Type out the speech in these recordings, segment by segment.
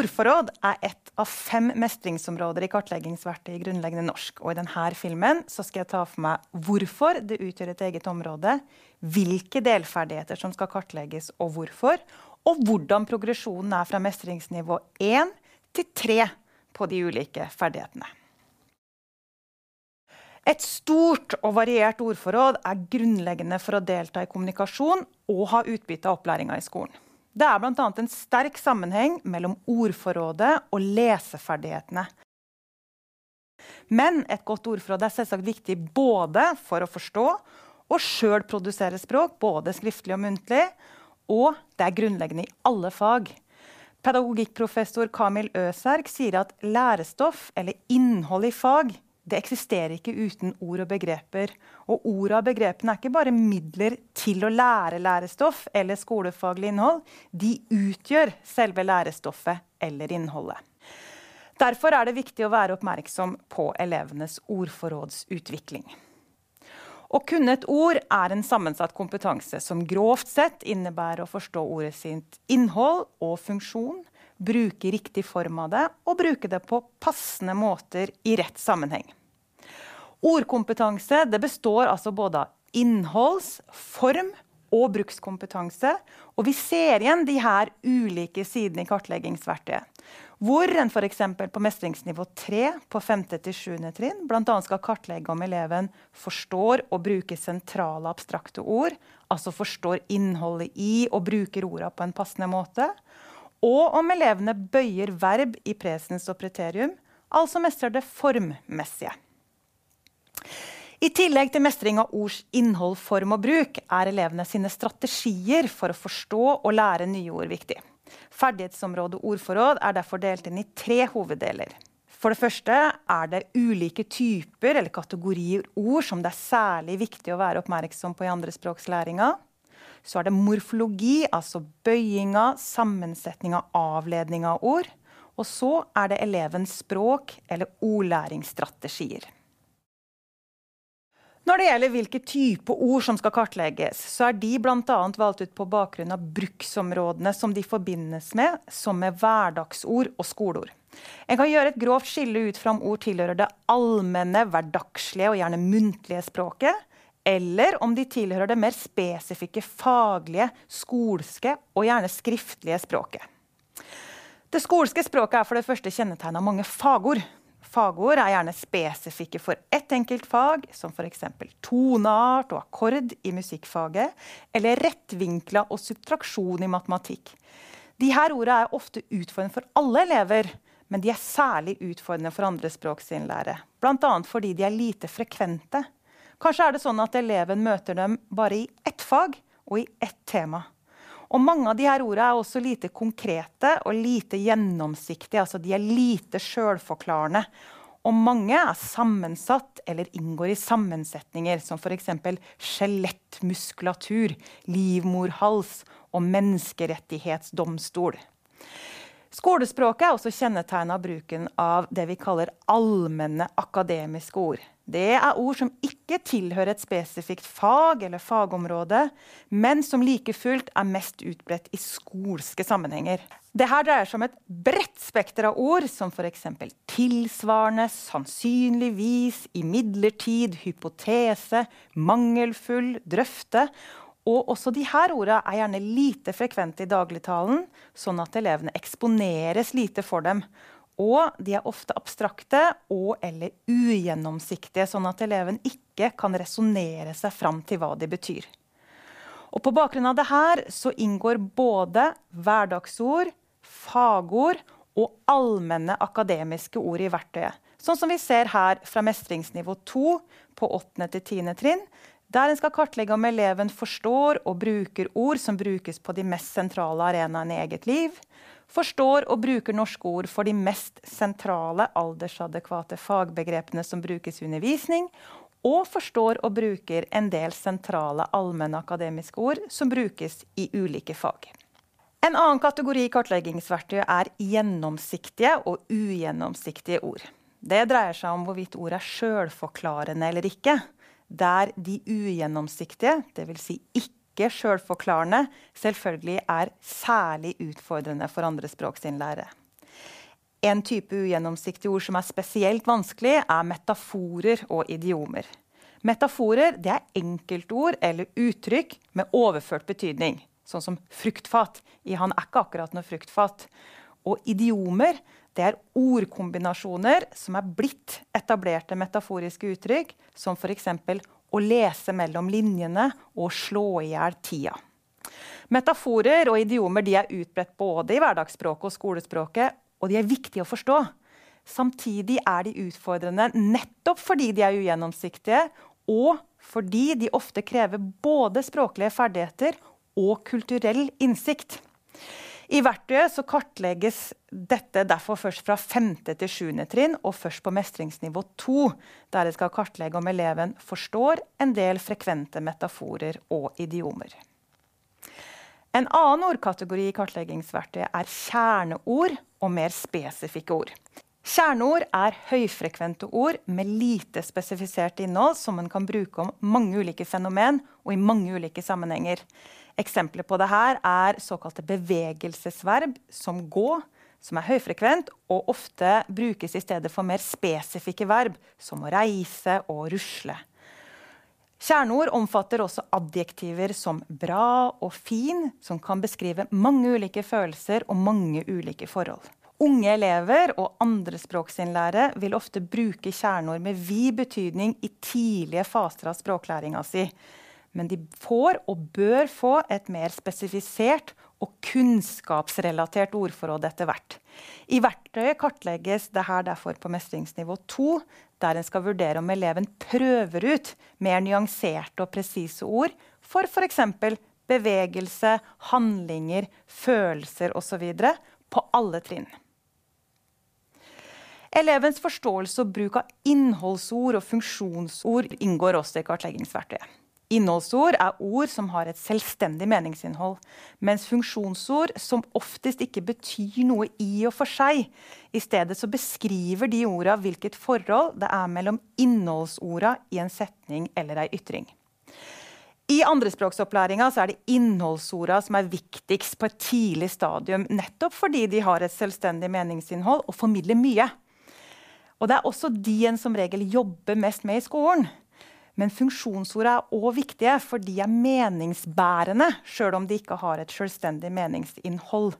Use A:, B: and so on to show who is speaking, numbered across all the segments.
A: Ordforråd er ett av fem mestringsområder i kartleggingsverktøyet grunnleggende norsk. Og I denne filmen skal jeg ta for meg hvorfor det utgjør et eget område, hvilke delferdigheter som skal kartlegges og hvorfor, og hvordan progresjonen er fra mestringsnivå 1 til 3 på de ulike ferdighetene. Et stort og variert ordforråd er grunnleggende for å delta i kommunikasjon og ha utbytte av opplæringa i skolen. Det er bl.a. en sterk sammenheng mellom ordforrådet og leseferdighetene. Men et godt ordforråd er selvsagt viktig både for å forstå og sjøl produsere språk, både skriftlig og muntlig. Og det er grunnleggende i alle fag. Pedagogikkprofessor Kamil Øserk sier at lærestoff, eller innhold i fag, det eksisterer ikke uten ord og begreper. Og ord og begrepene er ikke bare midler til å lære lærestoff eller skolefaglig innhold. De utgjør selve lærestoffet eller innholdet. Derfor er det viktig å være oppmerksom på elevenes ordforrådsutvikling. Å kunne et ord er en sammensatt kompetanse som grovt sett innebærer å forstå ordet sitt innhold og funksjon, bruke riktig form av det og bruke det på passende måter i rett sammenheng. Ordkompetanse det består altså både av innholds-, form- og brukskompetanse. Og vi ser igjen de her ulike sidene i kartleggingsverktøyet. Hvor en f.eks. på mestringsnivå 3 på 5. til 7. trinn bl.a. skal kartlegge om eleven forstår og bruker sentrale, abstrakte ord. Altså forstår innholdet i og bruker orda på en passende måte og om elevene bøyer verb i presens og preterium, altså mestrer det formmessige. I tillegg til mestring av ords innhold, form og bruk er elevene sine strategier for å forstå og lære nye ord viktig. Ferdighetsområdet ordforråd er derfor delt inn i tre hoveddeler. For det første er det ulike typer eller kategorier ord som det er særlig viktig å være oppmerksom på i andrespråkslæringa. Så er det morfologi, altså bøyinga, sammensetninga, avledninga av ord. Og så er det elevens språk eller ordlæringsstrategier. Når det gjelder hvilke type ord som skal kartlegges, så er de bl.a. valgt ut på bakgrunn av bruksområdene som de forbindes med, som med hverdagsord og skoleord. En kan gjøre et grovt skille ut fra om ord tilhører det allmenne, hverdagslige og gjerne muntlige språket, eller om de tilhører det mer spesifikke faglige, skolske og gjerne skriftlige språket. Det skolske språket er for det første kjennetegna mange fagord. Fagord er gjerne spesifikke for ett enkelt fag, som f.eks. toneart og akkord i musikkfaget, eller rettvinkla og subtraksjon i matematikk. De her ordene er ofte utfordrende for alle elever, men de er særlig utfordrende for andrespråksinnlære. Bl.a. fordi de er lite frekvente. Kanskje er det sånn at eleven møter dem bare i ett fag og i ett tema. Og mange av de her ordene er også lite konkrete og lite gjennomsiktige. altså De er lite sjølforklarende. Og mange er sammensatt eller inngår i sammensetninger som f.eks. skjelettmuskulatur, livmorhals og menneskerettighetsdomstol. Skolespråket er også kjennetegna av bruken av det vi kaller allmenne akademiske ord. Det er ord som ikke tilhører et spesifikt fag eller fagområde, men som like fullt er mest utbredt i skolske sammenhenger. Dette dreier seg om et bredt spekter av ord, som f.eks. tilsvarende, sannsynligvis, imidlertid, hypotese, mangelfull, drøfte. Og også disse ordene er gjerne lite frekvente i dagligtalen, sånn at elevene eksponeres lite for dem. Og de er ofte abstrakte og eller ugjennomsiktige, sånn at eleven ikke kan resonnere seg fram til hva de betyr. Og På bakgrunn av dette så inngår både hverdagsord, fagord og allmenne akademiske ord i verktøyet. Sånn som vi ser her fra mestringsnivå 2 på 8. til 10. trinn, der en skal kartlegge om eleven forstår og bruker ord som brukes på de mest sentrale arenaene i eget liv, forstår og bruker norske ord for de mest sentrale aldersadekvate fagbegrepene som brukes i undervisning, og forstår og bruker en del sentrale allmenne akademiske ord som brukes i ulike fag. En annen kategori kartleggingsverktøy er gjennomsiktige og ugjennomsiktige ord. Det dreier seg om hvorvidt ord er sjølforklarende eller ikke. Der de ugjennomsiktige, dvs. Si ikke ikke sjølforklarende selvfølgelig er særlig utfordrende for andrespråksinnlære. En type ugjennomsiktige ord som er spesielt vanskelig, er metaforer og idiomer. Metaforer er enkeltord eller uttrykk med overført betydning, sånn som fruktfat. I han er ikke akkurat noe fruktfat. Og idiomer er ordkombinasjoner som er blitt etablerte metaforiske uttrykk, som f.eks. å lese mellom linjene og slå i hjel tida. Metaforer og idiomer er utbredt både i hverdagsspråket og skolespråket, og de er viktige å forstå. Samtidig er de utfordrende nettopp fordi de er ugjennomsiktige, og fordi de ofte krever både språklige ferdigheter og kulturell innsikt. I verktøyet så kartlegges dette derfor først fra 5. til 7. trinn, og først på mestringsnivå 2, der det skal kartlegge om eleven forstår en del frekvente metaforer og idiomer. En annen ordkategori i kartleggingsverktøyet er kjerneord og mer spesifikke ord. Kjerneord er høyfrekvente ord med lite spesifisert innhold som en kan bruke om mange ulike fenomen og i mange ulike sammenhenger. Eksempler på dette er såkalte bevegelsesverb som gå, som er høyfrekvent og ofte brukes i stedet for mer spesifikke verb som å reise og rusle. Kjerneord omfatter også adjektiver som bra og fin, som kan beskrive mange ulike følelser og mange ulike forhold. Unge elever og andrespråksinnlærere vil ofte bruke kjerneord med vid betydning i tidlige faser av språklæringa si. Men de får og bør få et mer spesifisert og kunnskapsrelatert ordforråd etter hvert. I verktøyet kartlegges dette derfor på mestringsnivå 2, der en skal vurdere om eleven prøver ut mer nyanserte og presise ord for f.eks. bevegelse, handlinger, følelser osv. på alle trinn. Elevens forståelse og bruk av innholdsord og funksjonsord inngår også i kartleggingsverktøyet. Innholdsord er ord som har et selvstendig meningsinnhold, mens funksjonsord som oftest ikke betyr noe i og for seg. I stedet så beskriver de orda hvilket forhold det er mellom innholdsorda i en setning eller ei ytring. I andrespråksopplæringa er det innholdsorda som er viktigst på et tidlig stadium, nettopp fordi de har et selvstendig meningsinnhold og formidler mye. Og det er også de en som regel jobber mest med i skolen. Men funksjonsord er òg viktige, for de er meningsbærende, sjøl om de ikke har et selvstendig meningsinnhold.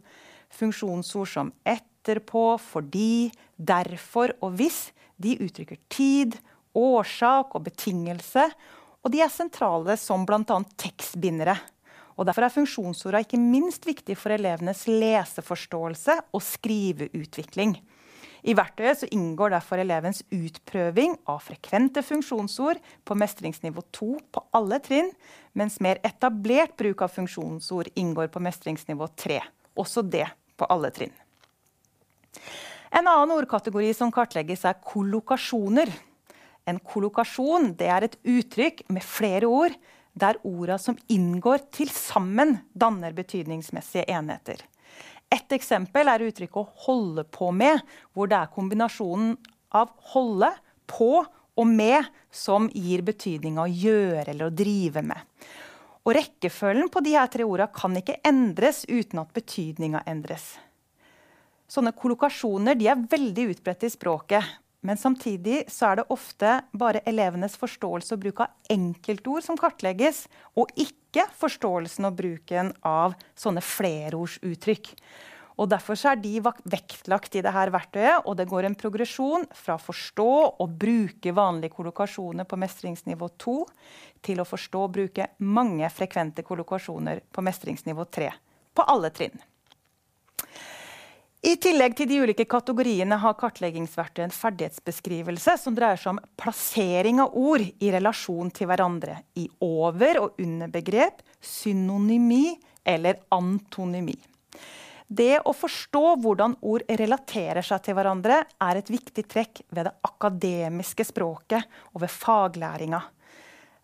A: Funksjonsord som etterpå, fordi, derfor og hvis de uttrykker tid, årsak og betingelse. Og de er sentrale som bl.a. tekstbindere. Og Derfor er funksjonsordene ikke minst viktig for elevenes leseforståelse og skriveutvikling. I verktøyet inngår derfor elevens utprøving av frekvente funksjonsord på mestringsnivå 2 på alle trinn, mens mer etablert bruk av funksjonsord inngår på mestringsnivå 3. Også det på alle trinn. En annen ordkategori som kartlegges, er kollokasjoner. En kollokasjon er et uttrykk med flere ord der orda som inngår, til sammen danner betydningsmessige enheter. Et eksempel er uttrykket 'å holde på med', hvor det er kombinasjonen av 'holde', 'på' og 'med' som gir betydning å gjøre eller å drive med. Og Rekkefølgen på de her tre ordene kan ikke endres uten at betydninga endres. Sånne kollokasjoner er veldig utbredt i språket. Men samtidig er det ofte bare elevenes forståelse og bruk av enkeltord som kartlegges, og ikke forståelsen og bruken av sånne flerordsuttrykk. Og Derfor er de vektlagt i dette verktøyet, og det går en progresjon fra forstå og bruke vanlige kollokasjoner på mestringsnivå 2 til å forstå og bruke mange frekvente kollokasjoner på mestringsnivå 3 på alle trinn. I tillegg til de ulike kategoriene har kartleggingsverktøyet en ferdighetsbeskrivelse som dreier seg om plassering av ord i relasjon til hverandre i over- og underbegrep, synonymi eller antonymi. Det å forstå hvordan ord relaterer seg til hverandre, er et viktig trekk ved det akademiske språket og ved faglæringa.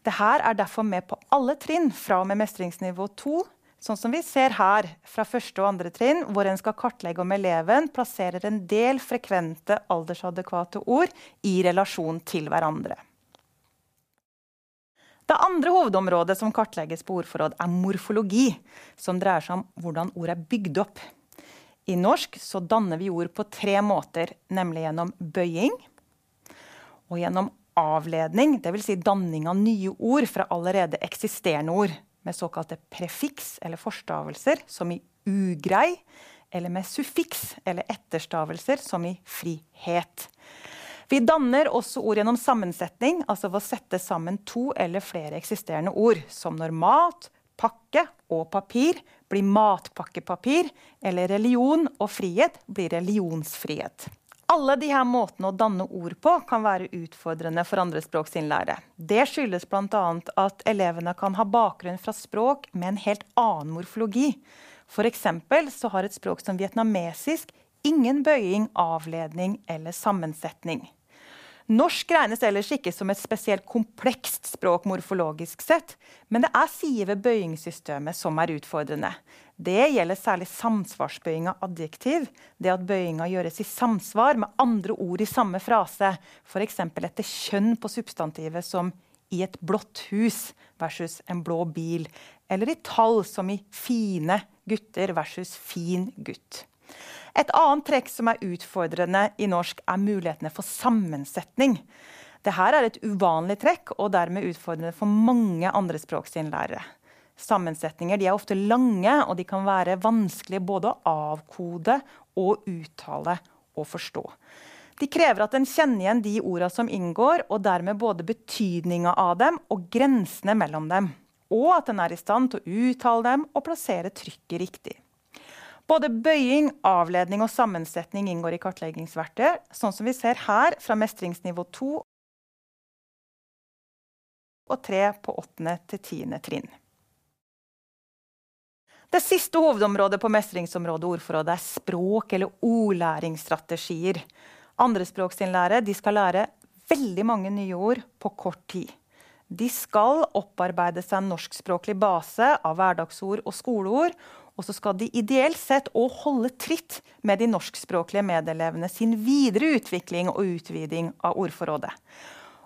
A: Dette er derfor med på alle trinn fra og med mestringsnivå 2 Sånn som vi ser her fra første og andre trinn, hvor en skal kartlegge om eleven plasserer en del frekvente aldersadekvate ord i relasjon til hverandre. Det andre hovedområdet som kartlegges på ordforråd, er morfologi, som dreier seg om hvordan ord er bygd opp. I norsk så danner vi ord på tre måter, nemlig gjennom bøying og gjennom avledning, dvs. Si danning av nye ord fra allerede eksisterende ord, med såkalte prefiks eller forstavelser, som i ugrei, eller med suffiks eller etterstavelser, som i frihet. Vi danner også ord gjennom sammensetning, altså ved å sette sammen to eller flere eksisterende ord, som når mat, pakke og papir blir matpakkepapir, eller religion og frihet blir religionsfrihet. Alle disse måtene å danne ord på kan være utfordrende for andrespråksinnlære. Det skyldes bl.a. at elevene kan ha bakgrunn fra språk med en helt annen morfologi. F.eks. så har et språk som vietnamesisk ingen bøying, avledning eller sammensetning. Norsk regnes ellers ikke som et spesielt komplekst språk morfologisk sett, men det er sider ved bøyingssystemet som er utfordrende. Det gjelder særlig samsvarsbøying av adjektiv, det at bøyinga gjøres i samsvar med andre ord i samme frase, f.eks. etter kjønn på substantivet som 'i et blått hus' versus 'en blå bil', eller i tall som i 'fine gutter' versus 'fin gutt'. Et annet trekk som er utfordrende i norsk, er mulighetene for sammensetning. Dette er et uvanlig trekk og dermed utfordrende for mange andre språksinnlærere. Sammensetninger er ofte lange, og de kan være vanskelige både å avkode og uttale og forstå. De krever at en kjenner igjen de orda som inngår, og dermed både betydninga av dem og grensene mellom dem. Og at en er i stand til å uttale dem og plassere trykket riktig. Både bøying, avledning og sammensetning inngår i kartleggingsverktøy, sånn som vi ser her fra mestringsnivå 2 og 3 på 8. til 10. trinn. Det siste hovedområdet på mestringsområdet ordforrådet er språk- eller ordlæringsstrategier. Andrespråksinnlære skal lære veldig mange nye ord på kort tid. De skal opparbeide seg en norskspråklig base av hverdagsord og skoleord, og så skal de ideelt sett òg holde tritt med de norskspråklige medelevene sin videre utvikling og utviding av ordforrådet.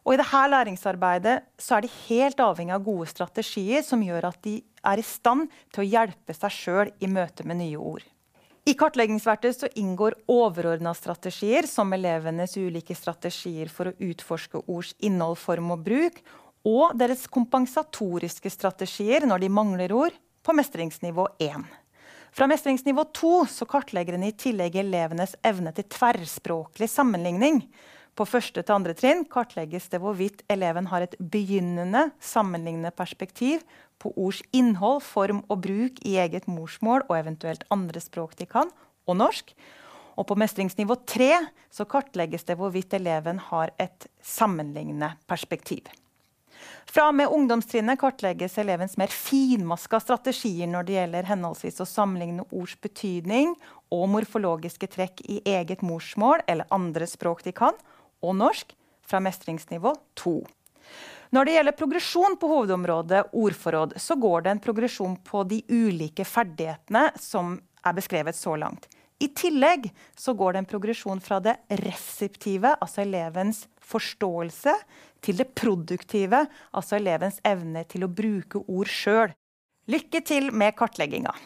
A: Og I dette læringsarbeidet så er de helt avhengig av gode strategier som gjør at de er i stand til å hjelpe seg sjøl i møte med nye ord. I kartleggingsverktøy så inngår overordna strategier, som elevenes ulike strategier for å utforske ords innhold, form og bruk, og deres kompensatoriske strategier når de mangler ord, på mestringsnivå 1. Fra mestringsnivå 2 så kartlegger en i tillegg elevenes evne til tverrspråklig sammenligning. På første til andre trinn kartlegges det hvorvidt eleven har et begynnende sammenlignende perspektiv på ords innhold, form og bruk i eget morsmål og eventuelt andre språk de kan, og norsk. Og på mestringsnivå 3 så kartlegges det hvorvidt eleven har et sammenlignende perspektiv. Fra og med ungdomstrinnet kartlegges elevens mer finmaska strategier når det gjelder henholdsvis å sammenligne ords betydning og morfologiske trekk i eget morsmål eller andre språk de kan, og norsk fra mestringsnivå 2. Når det gjelder progresjon på hovedområdet ordforråd, så går det en progresjon på de ulike ferdighetene som er beskrevet så langt. I tillegg så går det en progresjon fra det reseptive, altså elevens forståelse, til det produktive, altså elevens evne til å bruke ord sjøl. Lykke til med kartlegginga!